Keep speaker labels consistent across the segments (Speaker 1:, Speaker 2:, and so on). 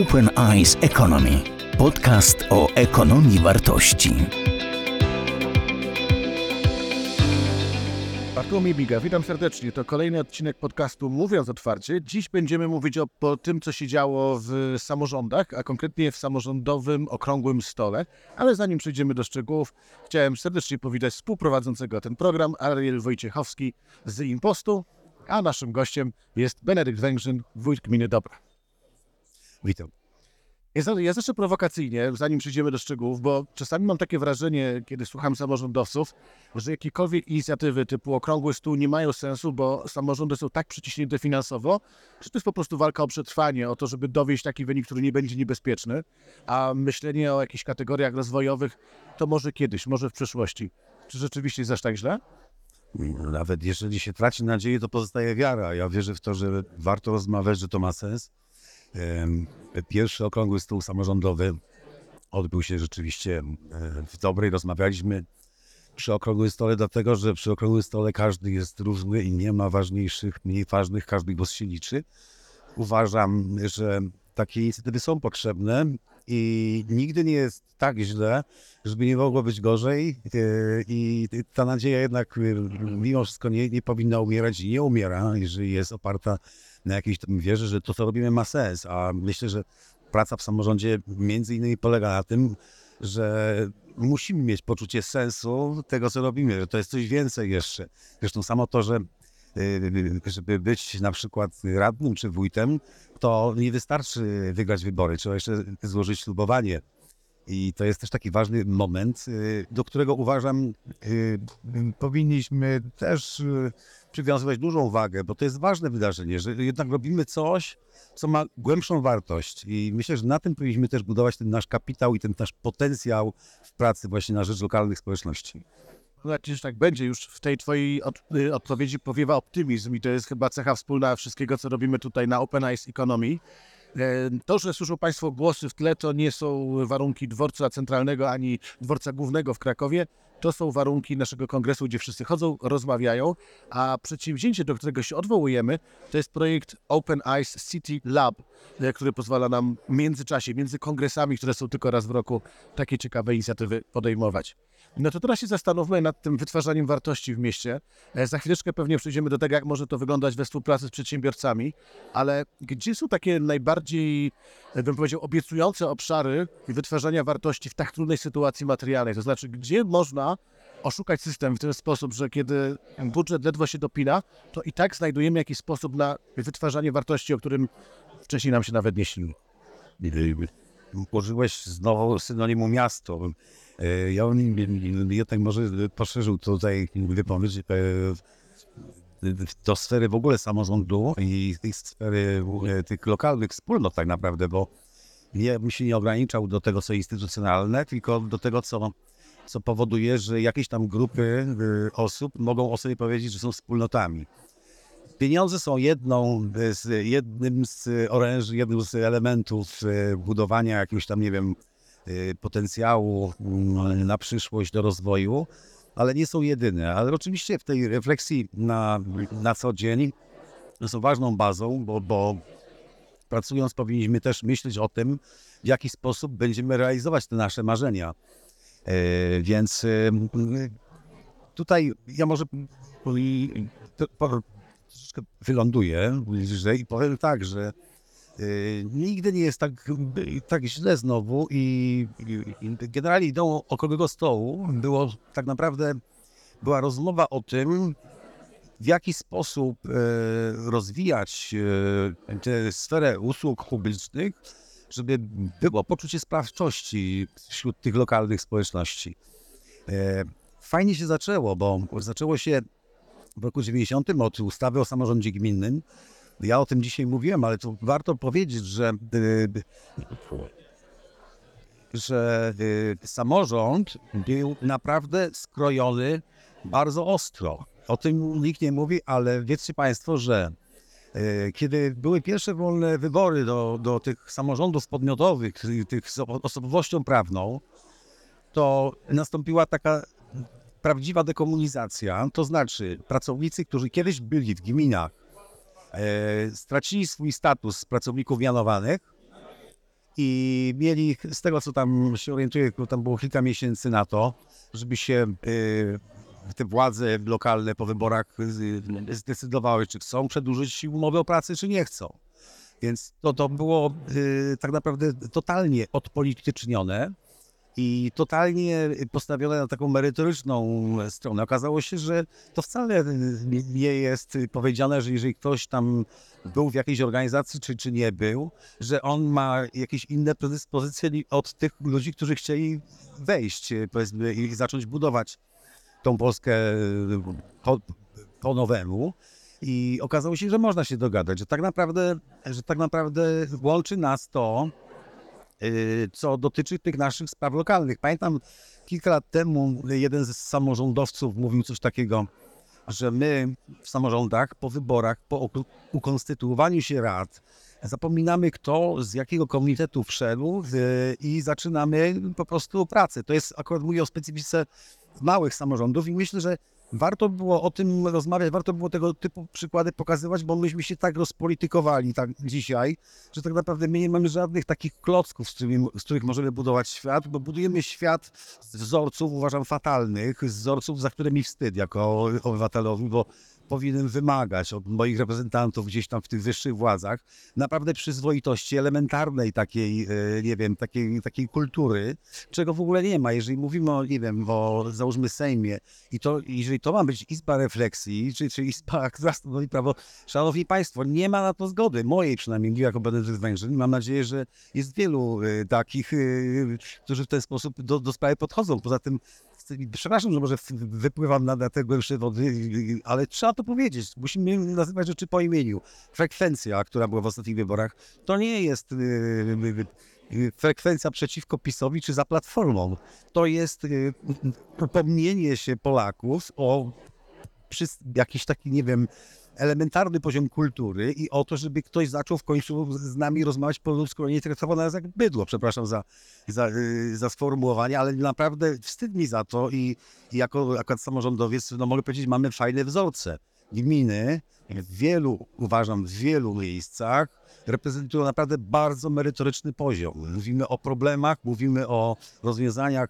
Speaker 1: Open Eyes Economy. Podcast o ekonomii wartości.
Speaker 2: Bartłomiej Biga, witam serdecznie. To kolejny odcinek podcastu Mówiąc Otwarcie. Dziś będziemy mówić o po tym, co się działo w samorządach, a konkretnie w samorządowym okrągłym stole. Ale zanim przejdziemy do szczegółów, chciałem serdecznie powitać współprowadzącego ten program, Ariel Wojciechowski z Impostu, a naszym gościem jest Benedykt Węgrzyn, wójt gminy Dobra.
Speaker 3: Witam.
Speaker 2: Ja, za- ja zacznę prowokacyjnie, zanim przejdziemy do szczegółów, bo czasami mam takie wrażenie, kiedy słucham samorządowców, że jakiekolwiek inicjatywy typu okrągły stół nie mają sensu, bo samorządy są tak przyciśnięte finansowo, że to jest po prostu walka o przetrwanie, o to, żeby dowieść taki wynik, który nie będzie niebezpieczny, a myślenie o jakichś kategoriach rozwojowych to może kiedyś, może w przyszłości. Czy rzeczywiście jest aż tak źle?
Speaker 3: Nawet jeżeli się traci nadzieję, to pozostaje wiara. Ja wierzę w to, że warto rozmawiać, że to ma sens. Pierwszy okrągły stół samorządowy odbył się rzeczywiście w dobrej. Rozmawialiśmy przy okrągłym stole, dlatego że przy okrągłym stole każdy jest różny i nie ma ważniejszych, mniej ważnych, każdy głos się liczy. Uważam, że takie inicjatywy są potrzebne i nigdy nie jest tak źle, żeby nie mogło być gorzej e, i ta nadzieja jednak mimo wszystko nie, nie powinna umierać i nie umiera, jeżeli jest oparta na jakiejś tam wierze, że to, co robimy ma sens, a myślę, że praca w samorządzie między innymi polega na tym, że musimy mieć poczucie sensu tego, co robimy, że to jest coś więcej jeszcze. Zresztą samo to, że y, żeby być na przykład radnym czy wójtem, to nie wystarczy wygrać wybory, trzeba jeszcze złożyć ślubowanie. I to jest też taki ważny moment, y, do którego uważam, y, powinniśmy też przywiązywać dużą wagę, bo to jest ważne wydarzenie, że jednak robimy coś, co ma głębszą wartość. I myślę, że na tym powinniśmy też budować ten nasz kapitał i ten nasz potencjał w pracy właśnie na rzecz lokalnych społeczności.
Speaker 2: Znaczy, że tak będzie, już w tej twojej od, y, odpowiedzi powiewa optymizm i to jest chyba cecha wspólna wszystkiego, co robimy tutaj na Open Eyes Economy. E, To, że słyszą Państwo głosy w tle, to nie są warunki dworca centralnego ani dworca głównego w Krakowie. To są warunki naszego kongresu, gdzie wszyscy chodzą, rozmawiają, a przedsięwzięcie, do którego się odwołujemy, to jest projekt Open Eyes City Lab, e, który pozwala nam w międzyczasie, między kongresami, które są tylko raz w roku, takie ciekawe inicjatywy podejmować. No to teraz się zastanówmy nad tym wytwarzaniem wartości w mieście. E, Za chwileczkę pewnie przejdziemy do tego, jak może to wyglądać we współpracy z przedsiębiorcami, ale gdzie są takie najbardziej, e, bym powiedział, obiecujące obszary wytwarzania wartości w tak trudnej sytuacji materialnej? To znaczy, gdzie można oszukać system w ten sposób, że kiedy budżet ledwo się dopina, to i tak znajdujemy jakiś sposób na wytwarzanie wartości, o którym wcześniej nam się nawet nie śniło.
Speaker 3: Użyłeś znowu synonimu miasto. E, Ja bym jednak może poszerzył tutaj wypowiedź e, do sfery w ogóle samorządu i tej sfery e, tych lokalnych wspólnot tak naprawdę, bo nie, bym się nie ograniczał do tego, co instytucjonalne, tylko do tego, co, co powoduje, że jakieś tam grupy osób mogą o sobie powiedzieć, że są wspólnotami. Pieniądze są jedną z, jednym z oręży, jednym z elementów budowania jakiegoś tam, nie wiem, potencjału mm, na przyszłość do rozwoju, ale nie są jedyne. Ale oczywiście w tej refleksji na, na co dzień są ważną bazą, bo, bo pracując powinniśmy też myśleć o tym, w jaki sposób będziemy realizować te nasze marzenia. E, Więc e, tutaj ja może troszeczkę wyląduję i powiem tak, że y, nigdy nie jest tak, tak źle znowu i, i, generalnie ideą okrągłego stołu było tak naprawdę była rozmowa o tym, w jaki sposób e, rozwijać e, tę sferę usług publicznych, żeby było poczucie sprawczości wśród tych lokalnych społeczności. E, Fajnie się zaczęło, bo zaczęło się w roku 90 od ustawy o samorządzie gminnym. Ja o tym dzisiaj mówiłem, ale to warto powiedzieć, że, y, że y, samorząd był naprawdę skrojony bardzo ostro. O tym nikt nie mówi, ale wiedzcie Państwo, że y, kiedy były pierwsze wolne wybory do, do tych samorządów podmiotowych, tych z osobowością prawną, to nastąpiła taka prawdziwa dekomunizacja, to znaczy pracownicy, którzy kiedyś byli w gminach, stracili swój status pracowników mianowanych i mieli, z tego co tam się orientuję, tam było kilka miesięcy na to, żeby się y, te władze lokalne po wyborach y, zdecydowały, czy chcą przedłużyć umowę o pracę, czy nie chcą. Więc to, to było tak naprawdę totalnie odpolitycznione i totalnie postawione na taką merytoryczną stronę. Okazało się, że to wcale nie- nie jest powiedziane, że jeżeli ktoś tam był w jakiejś organizacji, czy, czy nie był, że on ma jakieś inne predyspozycje od tych ludzi, którzy chcieli wejść, e, powiedzmy, i zacząć budować tą Polskę e, po, po nowemu. I okazało się, że można się dogadać, że tak naprawdę, że tak naprawdę łączy nas to, y, co dotyczy tych naszych spraw lokalnych. Pamiętam kilka lat temu jeden z samorządowców mówił coś takiego, że my w samorządach po wyborach, po uk- ukonstytuowaniu się rad, zapominamy kto z jakiego komitetu wszedł y, i zaczynamy po prostu pracę. To jest akurat mówię o specyfice małych samorządów i myślę, że warto było o tym rozmawiać, warto było tego typu przykłady pokazywać, bo myśmy się tak rozpolitykowali tak dzisiaj, że tak naprawdę my nie mamy żadnych takich klocków, z, którymi, z których możemy budować świat, bo budujemy świat z wzorców, uważam, fatalnych, z wzorców, za które mi wstyd jako obywatelowi, bo powinienem wymagać od moich reprezentantów gdzieś tam w tych wyższych władzach naprawdę przyzwoitości elementarnej takiej, e, nie wiem, takiej, takiej kultury, czego w ogóle nie ma. Jeżeli mówimy o, nie wiem, o załóżmy Sejmie i to, jeżeli to ma być izba refleksji, czy, czy izba, która stanowi prawo, szanowni państwo, nie ma na to zgody, mojej przynajmniej, jako Benedykt Węgrzyn. Mam nadzieję, że jest wielu e, takich, e, którzy w ten sposób do, do sprawy podchodzą. Poza tym Przepraszam, że może wypływam na, na te głębsze wody, ale trzeba to powiedzieć. Musimy nazywać rzeczy po imieniu. Frekwencja, która była w ostatnich wyborach, to nie jest y, y, y, frekwencja przeciwko PiSowi czy za Platformą. To jest upomnienie się Polaków o jakiś taki, nie wiem, elementarny poziom kultury i o to, żeby ktoś zaczął w końcu z nami rozmawiać po ludzku, nie traktował nas jak bydło, przepraszam za, za, y, za sformułowanie, ale naprawdę wstyd mi za to i, i jako akurat samorządowiec, no mogę powiedzieć, mamy fajne wzorce. Gminy w wielu, uważam, w wielu miejscach reprezentują naprawdę bardzo merytoryczny poziom. Mówimy o problemach, mówimy o rozwiązaniach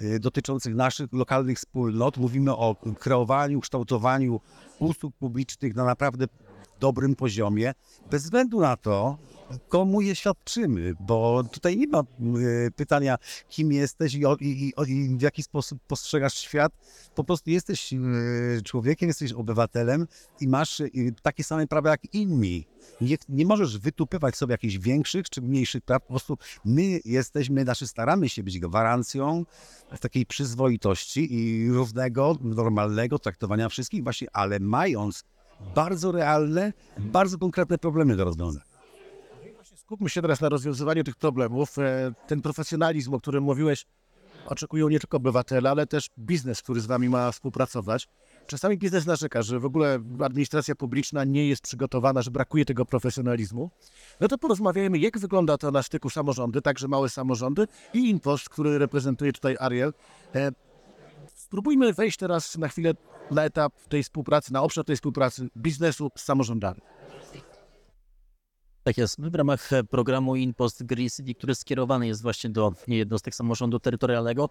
Speaker 3: y, dotyczących naszych lokalnych wspólnot, mówimy o kreowaniu, kształtowaniu usług publicznych na naprawdę dobrym poziomie, bez względu na to, komu je świadczymy, bo tutaj nie ma y, pytania, kim jesteś i, i, i, w jaki sposób postrzegasz świat. Po prostu jesteś y, człowiekiem, jesteś obywatelem i masz y, takie same prawa jak inni. Nie, nie możesz wytupywać sobie jakichś większych czy mniejszych praw. Po prostu my jesteśmy, znaczy staramy się być gwarancją takiej przyzwoitości i równego, normalnego traktowania wszystkich właśnie, ale mając bardzo realne, bardzo konkretne problemy do rozwiązania.
Speaker 2: Skupmy się teraz na rozwiązywaniu tych problemów. E, Ten profesjonalizm, o którym mówiłeś, oczekują nie tylko obywatele, ale też biznes, który z wami ma współpracować. Czasami biznes narzeka, że w ogóle administracja publiczna nie jest przygotowana, że brakuje tego profesjonalizmu. No to porozmawiajmy, jak wygląda to na styku samorządy, także małe samorządy i Inpost, który reprezentuje tutaj Ariel. Spróbujmy wejść teraz na chwilę na etap tej współpracy, na obszar tej współpracy biznesu z samorządami.
Speaker 4: Tak jest. W ramach e, programu InPost Green City, który skierowany jest właśnie do jednostek samorządu terytorialnego,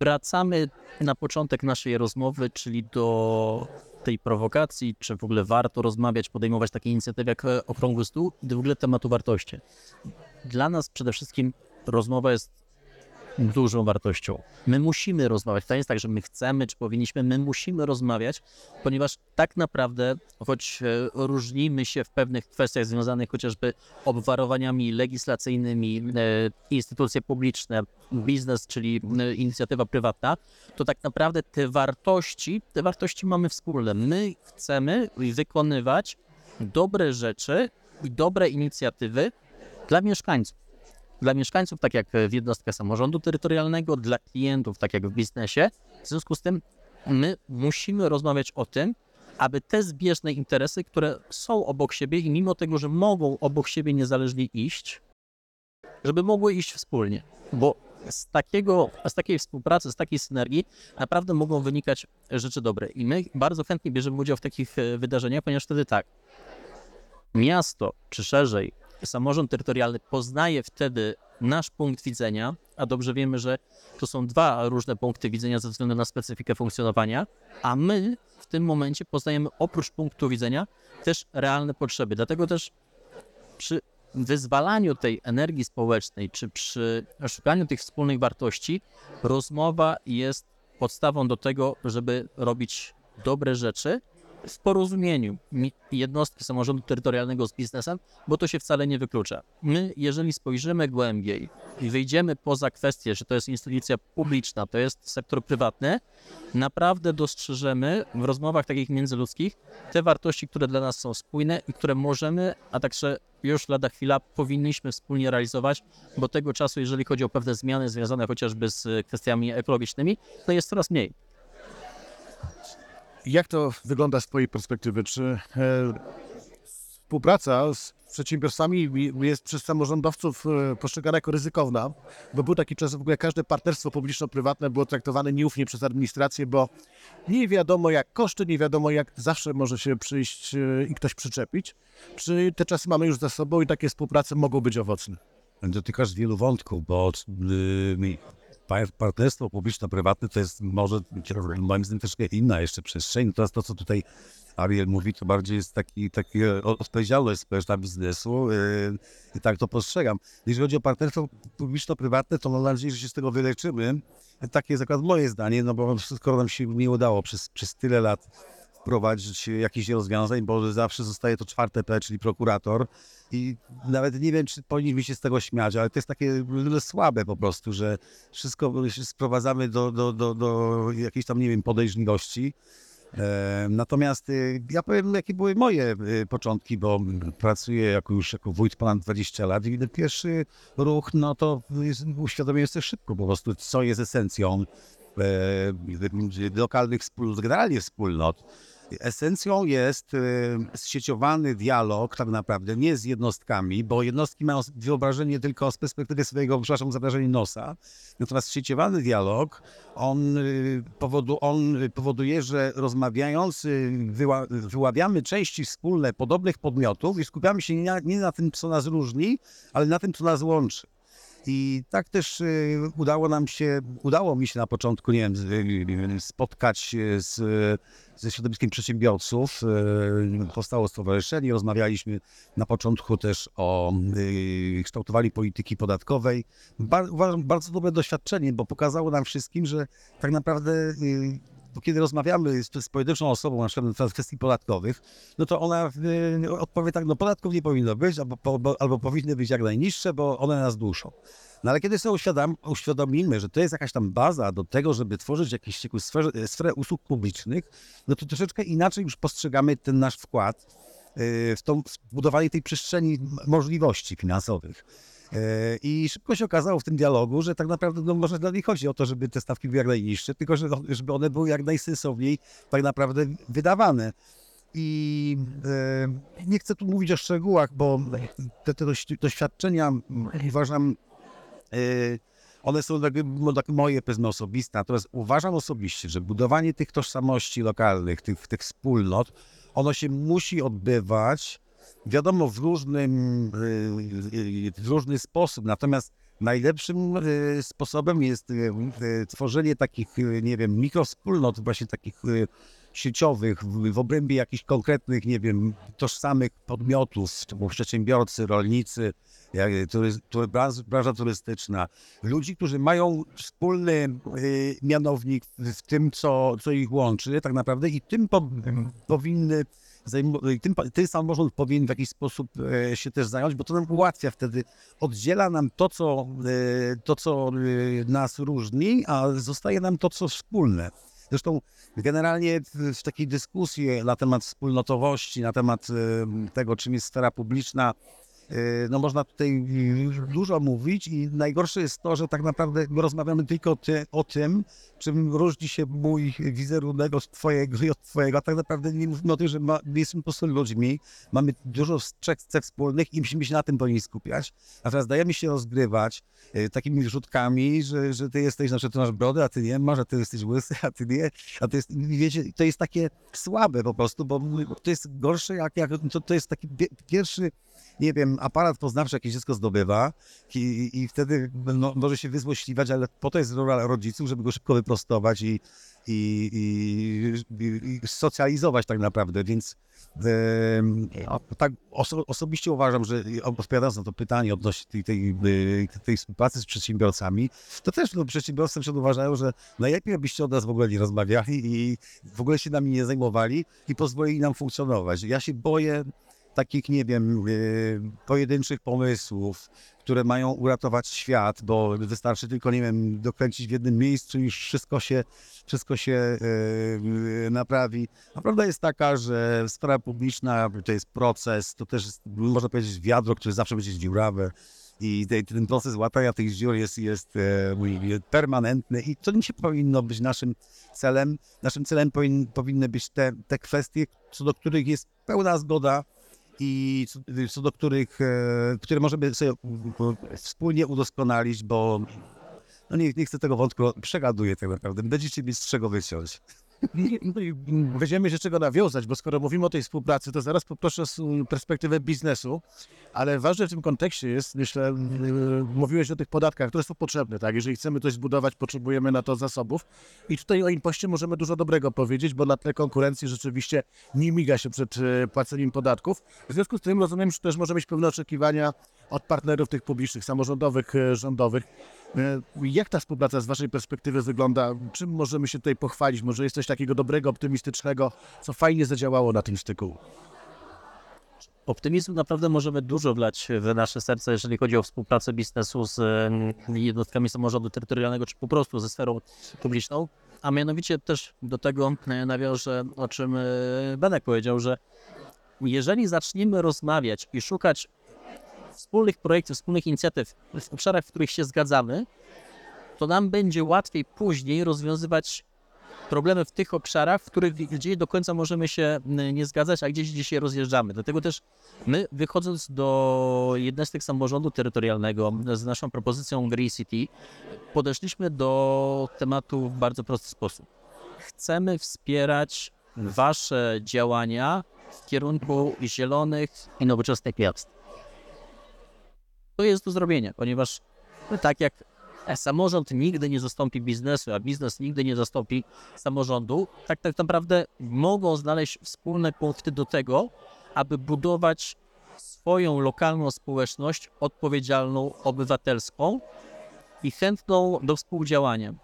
Speaker 4: wracamy na początek naszej rozmowy, czyli do tej prowokacji, czy w ogóle warto rozmawiać, podejmować takie inicjatywy jak e, Okrągły Stół i w ogóle tematu wartości. Dla nas przede wszystkim rozmowa jest dużą wartością. My musimy rozmawiać. To nie jest tak, że my chcemy, czy powinniśmy, my musimy rozmawiać, ponieważ tak naprawdę, choć e, różnimy się w pewnych kwestiach związanych chociażby obwarowaniami legislacyjnymi, e, instytucje publiczne, biznes, czyli e, inicjatywa prywatna, to tak naprawdę te wartości, te wartości mamy wspólne. My chcemy wykonywać dobre rzeczy i dobre inicjatywy dla mieszkańców dla mieszkańców, tak jak w jednostkach samorządu terytorialnego, dla klientów, tak jak w biznesie. W związku z tym my musimy rozmawiać o tym, aby te zbieżne interesy, które są obok siebie i mimo tego, że mogą obok siebie niezależnie iść, żeby mogły iść wspólnie. Bo z, takiego, z takiej współpracy, z takiej synergii naprawdę mogą wynikać rzeczy dobre. I my bardzo chętnie bierzemy udział w takich e, wydarzeniach, ponieważ wtedy tak, miasto, czy szerzej samorząd terytorialny poznaje wtedy nasz punkt widzenia, a dobrze wiemy, że to są dwa różne punkty widzenia ze względu na specyfikę funkcjonowania, a my w tym momencie poznajemy oprócz punktu widzenia też realne potrzeby. Dlatego też przy wyzwalaniu tej energii społecznej, czy przy szukaniu tych wspólnych wartości, rozmowa jest podstawą do tego, żeby robić dobre rzeczy w porozumieniu mi- jednostki samorządu terytorialnego z biznesem, bo to się wcale nie wyklucza. My, jeżeli spojrzymy głębiej i wyjdziemy poza kwestię, że to jest instytucja publiczna, to jest sektor prywatny, naprawdę dostrzeżemy w rozmowach takich międzyludzkich te wartości, które dla nas są spójne i które możemy, a także już lada chwila powinniśmy wspólnie realizować, bo tego czasu, jeżeli chodzi o pewne zmiany związane chociażby z kwestiami ekologicznymi, to jest coraz mniej.
Speaker 2: Jak to wygląda z Twojej perspektywy? Czy e, współpraca z przedsiębiorstwami jest przez samorządowców e, postrzegana jako ryzykowna? Bo był taki czas, w ogóle każde partnerstwo publiczno-prywatne było traktowane nieufnie przez administrację, bo nie wiadomo jak koszty, nie wiadomo jak zawsze może się przyjść e, i ktoś przyczepić. Czy te czasy mamy już za sobą i takie współprace mogą być owocne?
Speaker 3: Dotykasz wielu wątków, bo partnerstwo publiczno-prywatne to jest może moim zdaniem troszkę inna jeszcze przestrzeń. Natomiast to, co tutaj Ariel mówi, to bardziej jest taki, taki odpowiedzialność społeczna biznesu y, i tak to postrzegam. Jeżeli chodzi o partnerstwo publiczno-prywatne, to mam nadzieję, że się z tego wyleczymy. Takie jest akurat moje zdanie, no bo skoro nam się nie udało przez, przez tyle lat wprowadzić jakichś rozwiązań, bo zawsze zostaje to czwarte P, czyli prokurator. I nawet nie wiem, czy powinniśmy się z tego śmiać, ale to jest takie słabe po prostu, że wszystko sprowadzamy do, do, do, do jakiejś tam, nie wiem, podejrzliwości. E, Natomiast y, ja powiem, jakie były moje y, początki, bo pracuję jako już jako wójt ponad 20 lat i pierwszy ruch, no to uświadomiłem sobie szybko po prostu, co jest esencją e, lokalnych wspólnot, generalnie wspólnot. Esencją jest e, zsieciowany dialog tak naprawdę, nie z jednostkami, bo jednostki mają wyobrażenie tylko z perspektywy swojego, przepraszam, za wrażenie nosa. Natomiast zsieciowany dialog, on, y, powodu, on y, powoduje, że rozmawiając y, wyła, wyławiamy części wspólne podobnych podmiotów i skupiamy się nie na, nie na tym, co nas różni, ale na tym, co nas łączy. I tak też y, udało nam się, udało mi się na początku, nie wiem, y, spotkać z, ze środowiskiem przedsiębiorców. Y, Powstało stowarzyszenie, rozmawialiśmy na początku też o kształtowaniu polityki podatkowej. Bar, bardzo dobre doświadczenie, bo pokazało nam wszystkim, że tak naprawdę kiedy rozmawiamy z, z pojedynczą osobą, na przykład w kwestii podatkowych, no to ona y, odpowie tak, no podatków nie powinno być, albo, po, bo, albo powinny być jak najniższe, bo one nas duszą. No ale kiedy sobie uświadomimy, że to jest jakaś tam baza do tego, żeby tworzyć jakąś jakąś sferę, usług publicznych, no to troszeczkę inaczej już postrzegamy ten nasz wkład y, w tą w budowanie tej przestrzeni możliwości finansowych. E, I szybko się okazało w tym dialogu, że tak naprawdę no, może dla nich chodzi o to, żeby te stawki były jak najniższe, tylko że, żeby one były jak najsensowniej tak naprawdę wydawane. I e, nie chcę tu mówić o szczegółach, bo te, te doś- doświadczenia uważam, e, one są jakby, no, tak moje powiedzmy osobiste, natomiast uważam osobiście, że budowanie tych tożsamości lokalnych, tych, tych wspólnot, ono się musi odbywać wiadomo, w różnym, y, y, w różny sposób, natomiast najlepszym y, sposobem jest tworzenie takich, nie wiem, mikrowspólnot, właśnie takich sieciowych, w, obrębie jakichś konkretnych, nie wiem, tożsamych podmiotów, typu przedsiębiorcy, rolnicy, branża turystyczna, ludzi, którzy mają wspólny mianownik w, tym, co, co ich łączy tak naprawdę i tym po, powinny tym, tym samorząd powinien w jakiś sposób e, się też zająć, bo to nam ułatwia wtedy, oddziela nam to, co, e, to, co e, nas różni, a zostaje nam to, co wspólne. Zresztą generalnie w, takiej dyskusji na temat wspólnotowości, na temat tego, czym jest sfera publiczna, no można tutaj dużo mówić i najgorsze jest to, że tak naprawdę my rozmawiamy tylko ty, o tym, czym różni się mój wizerunek od twojego i od twojego, a tak naprawdę nie mówimy o tym, że ma, my jesteśmy po prostu ludźmi, mamy dużo trzech cech wspólnych i musimy się na tym powinni skupiać, a teraz dajemy się rozgrywać e, takimi wrzutkami, że, że ty jesteś, znaczy ty masz brodę, a ty nie masz, a ty jesteś łysy, a ty nie, a to jest, wiecie, to jest takie słabe po prostu, bo to jest gorsze, jak, jak to, to jest taki pie- pierwszy nie wiem, aparat poznawczy jakieś dziecko zdobywa i, i wtedy no, może się wyzłośliwać, ale po to jest rola rodziców, żeby go szybko wyprostować i, i, i, i, socjalizować tak naprawdę, więc a tak oso, osobiście uważam, że odpowiadając na to pytanie odnośnie tej, tej, tej, tej współpracy z przedsiębiorcami, to też no, przedsiębiorcy przed uważają, że najlepiej abyście od nas w ogóle nie rozmawiali i w ogóle się nami nie zajmowali i pozwolili nam funkcjonować. Ja się boję takich, nie wiem, yy, pojedynczych pomysłów, które mają uratować świat, bo wystarczy tylko, nie wiem, dokręcić w jednym miejscu i wszystko się, wszystko się yy, naprawi. A prawda jest taka, że sprawa publiczna to jest proces, to też jest, można powiedzieć, wiadro, które zawsze będzie dziurawe. I te- ten proces łatania tych dziur jest, jest e, permanentny i to nie powinno być naszym celem. Naszym celem powin, powinny być te, te kwestie, co do których jest pełna zgoda i co, do których, e, które możemy sobie wspólnie udoskonalić, bo no nie, nie chcę tego wątku, przegaduję tak naprawdę. Będziecie mieć z czego wyciąć.
Speaker 2: No i Będziemy się czego nawiązać, bo skoro mówimy o tej współpracy, to zaraz poproszę z perspektywy biznesu, ale ważne w tym kontekście jest, myślę, yy, mówiłeś o tych podatkach, które są potrzebne, tak? Jeżeli chcemy coś zbudować, potrzebujemy na to zasobów i tutaj o impoście możemy dużo dobrego powiedzieć, bo na tle konkurencji rzeczywiście nie miga się przed e, płaceniem podatków. W związku z tym rozumiem, że też może mieć pewne oczekiwania od partnerów tych publicznych, samorządowych, e, rządowych. E, Jak ta współpraca z Waszej perspektywy wygląda? Czym możemy się tutaj pochwalić? Może jest coś takiego dobrego, optymistycznego, co fajnie zadziałało na tym styku?
Speaker 4: Optymizmu naprawdę możemy dużo wlać w nasze serce, jeżeli chodzi o współpracę biznesu z jednostkami samorządu terytorialnego, czy po prostu ze sferą publiczną. A mianowicie też do tego e, nawiążę, o czym e, Benek powiedział, że jeżeli zaczniemy rozmawiać i szukać wspólnych projektów, wspólnych inicjatyw w obszarach, w których się zgadzamy, to nam będzie łatwiej później rozwiązywać problemy w tych obszarach, w których gdzieś do końca możemy się nie zgadzać, a gdzieś, się rozjeżdżamy. Dlatego też my, wychodząc do jednostek samorządu terytorialnego z naszą propozycją Green City, podeszliśmy do tematu w bardzo prosty sposób. Chcemy wspierać Wasze działania w kierunku zielonych i nowoczesnych miast. To jest do zrobienia, ponieważ no, tak jak samorząd nigdy nie zastąpi biznesu, a biznes nigdy nie zastąpi samorządu, tak tak naprawdę mogą znaleźć wspólne punkty do tego, aby budować swoją lokalną społeczność odpowiedzialną, obywatelską i chętną do współdziałania.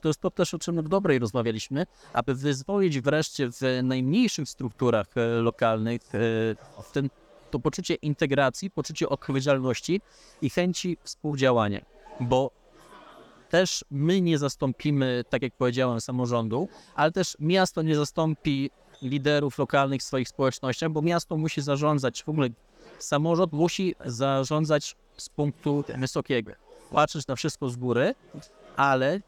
Speaker 4: To jest to też, o czym w dobrej rozmawialiśmy, aby wyzwolić wreszcie w najmniejszych strukturach e, lokalnych e, w ten, to poczucie integracji, poczucie odpowiedzialności i chęci współdziałania. Bo też my nie zastąpimy, tak jak powiedziałem, samorządu, ale też miasto nie zastąpi liderów lokalnych w swoich społecznościach, bo miasto musi zarządzać, w ogóle samorząd musi zarządzać z punktu wysokiego, patrzeć na wszystko z góry, ale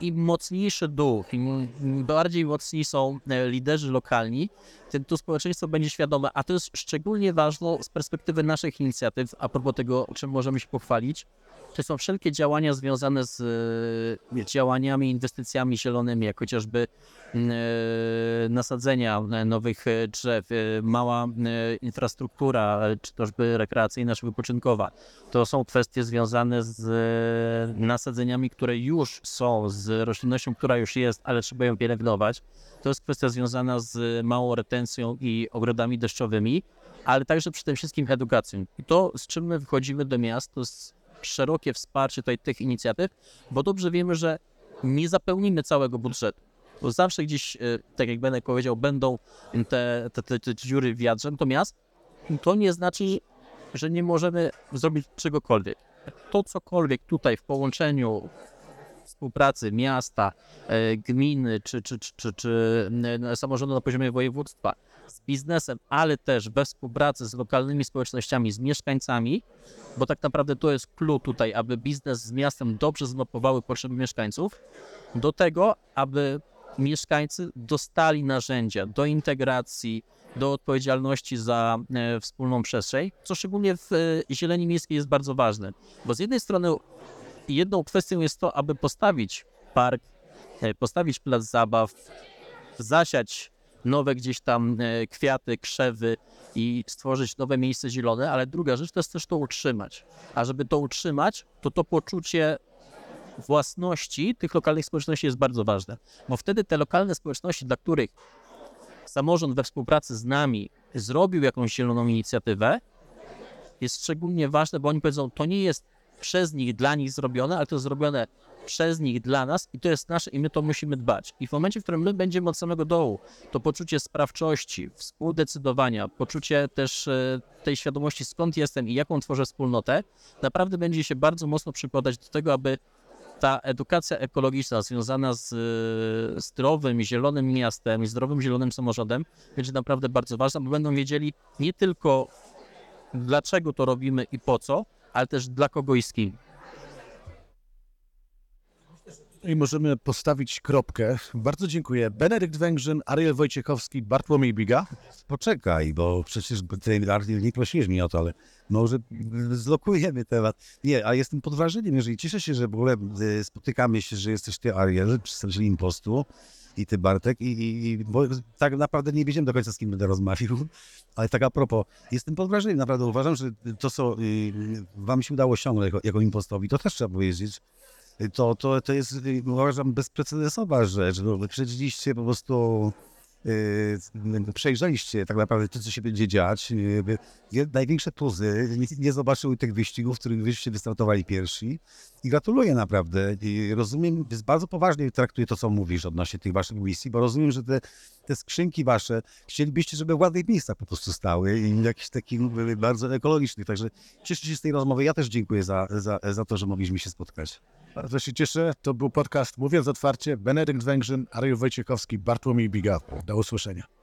Speaker 4: im mocniejszy im im bardziej mocni są e, liderzy lokalni, tym to społeczeństwo będzie świadome, a to jest szczególnie ważne z perspektywy naszych inicjatyw, a propos tego, czym możemy się pochwalić, to są wszelkie działania związane z e, działaniami, inwestycjami zielonymi, jak chociażby e, nasadzenia e, nowych drzew, mała infrastruktura, czy chociażby rekreacyjna, czy wypoczynkowa. To są kwestie związane z nasadzeniami, które już są, z roślinnością, która już jest, ale trzeba ją pielęgnować. To jest kwestia związana z małą retencją i ogrodami deszczowymi, ale także przede wszystkim edukacją. I to, z czym my wchodzimy do miast, to jest szerokie wsparcie tutaj tych inicjatyw, bo dobrze wiemy, że nie zapełnimy całego budżetu. Bo zawsze gdzieś, e, tak jak Benek powiedział, będą te, te, te, te dziury w wiadrze, natomiast to nie znaczy, że nie możemy zrobić czegokolwiek. To cokolwiek tutaj w połączeniu współpracy miasta, e, gminy czy, czy, czy, czy, czy e, samorządu na poziomie województwa z biznesem, ale też we współpracy z lokalnymi społecznościami, z mieszkańcami, bo tak naprawdę to jest clue tutaj, aby biznes z miastem dobrze zmapowały potrzeby mieszkańców, do tego, aby mieszkańcy dostali narzędzia do integracji, do odpowiedzialności za e, wspólną przestrzeń, co szczególnie w e, zieleni miejskiej jest bardzo ważne. Bo z jednej strony jedną kwestią jest to, aby postawić park, e, postawić plac zabaw, zasiać nowe gdzieś tam e, kwiaty, krzewy, i stworzyć nowe miejsce zielone, ale druga rzecz to jest też to utrzymać. A żeby to utrzymać, to to poczucie własności tych lokalnych społeczności jest bardzo ważne, bo wtedy te lokalne społeczności, dla których samorząd we współpracy z nami zrobił jakąś zieloną inicjatywę, jest szczególnie ważne, bo oni powiedzą, to nie jest przez nich, dla nich zrobione, ale to jest zrobione przez nich, dla nas i to jest nasze i my to musimy dbać. I w momencie, w którym my będziemy od samego dołu, to poczucie sprawczości, współdecydowania, poczucie też e, tej świadomości, skąd jestem i jaką tworzę wspólnotę, naprawdę będzie się bardzo mocno przykładać do tego, aby ta edukacja ekologiczna związana z e, zdrowym, zielonym miastem i zdrowym, zielonym samorządem będzie naprawdę bardzo ważna, bo będą wiedzieli nie tylko dlaczego to robimy i po co, ale też dla kogo i z kim.
Speaker 2: I możemy postawić kropkę. Bardzo dziękuję. Benedykt Węgrzyn, Ariel Wojciechowski, Bartłomiej Biga.
Speaker 3: Poczekaj, bo przecież ty Artur, nie prosiłeś mnie o to, ale może zlokujemy temat. Nie, a jestem pod wrażeniem, jeżeli cieszę się, że w ogóle y, spotykamy się, że jesteś ty Ariel, przedstawiciel Impostu i ty Bartek i, i, i bo tak naprawdę nie wiedziałem do końca z kim będę rozmawiał, ale tak a propos, jestem pod wrażeniem, naprawdę uważam, że to co y, wam się udało osiągnąć jako, jako impostowi, to też trzeba powiedzieć, to, to, to jest uważam bezprecedensowa rzecz, no, wy przejrzeliście po prostu yy, przejrzeliście tak naprawdę to, co się będzie dziać. Yy, największe tuzy nie, nie zobaczyły tych wyścigów, w których wyście wystartowali pierwsi. I gratuluję naprawdę. I rozumiem, bardzo poważnie traktuję to, co mówisz odnośnie tych waszych misji, bo rozumiem, że te, te skrzynki wasze chcielibyście, żeby w ładnych miejscach po prostu stały i jakichś takich były bardzo ekologicznych. Także cieszę się z tej rozmowy. Ja też dziękuję za, za, za to, że mogliśmy się spotkać.
Speaker 2: Bardzo się cieszę. To był podcast Mówiąc Otwarcie. Benedykt Węgrzyn, Ariel Wojciechowski, Bartłomiej Biga. Do usłyszenia.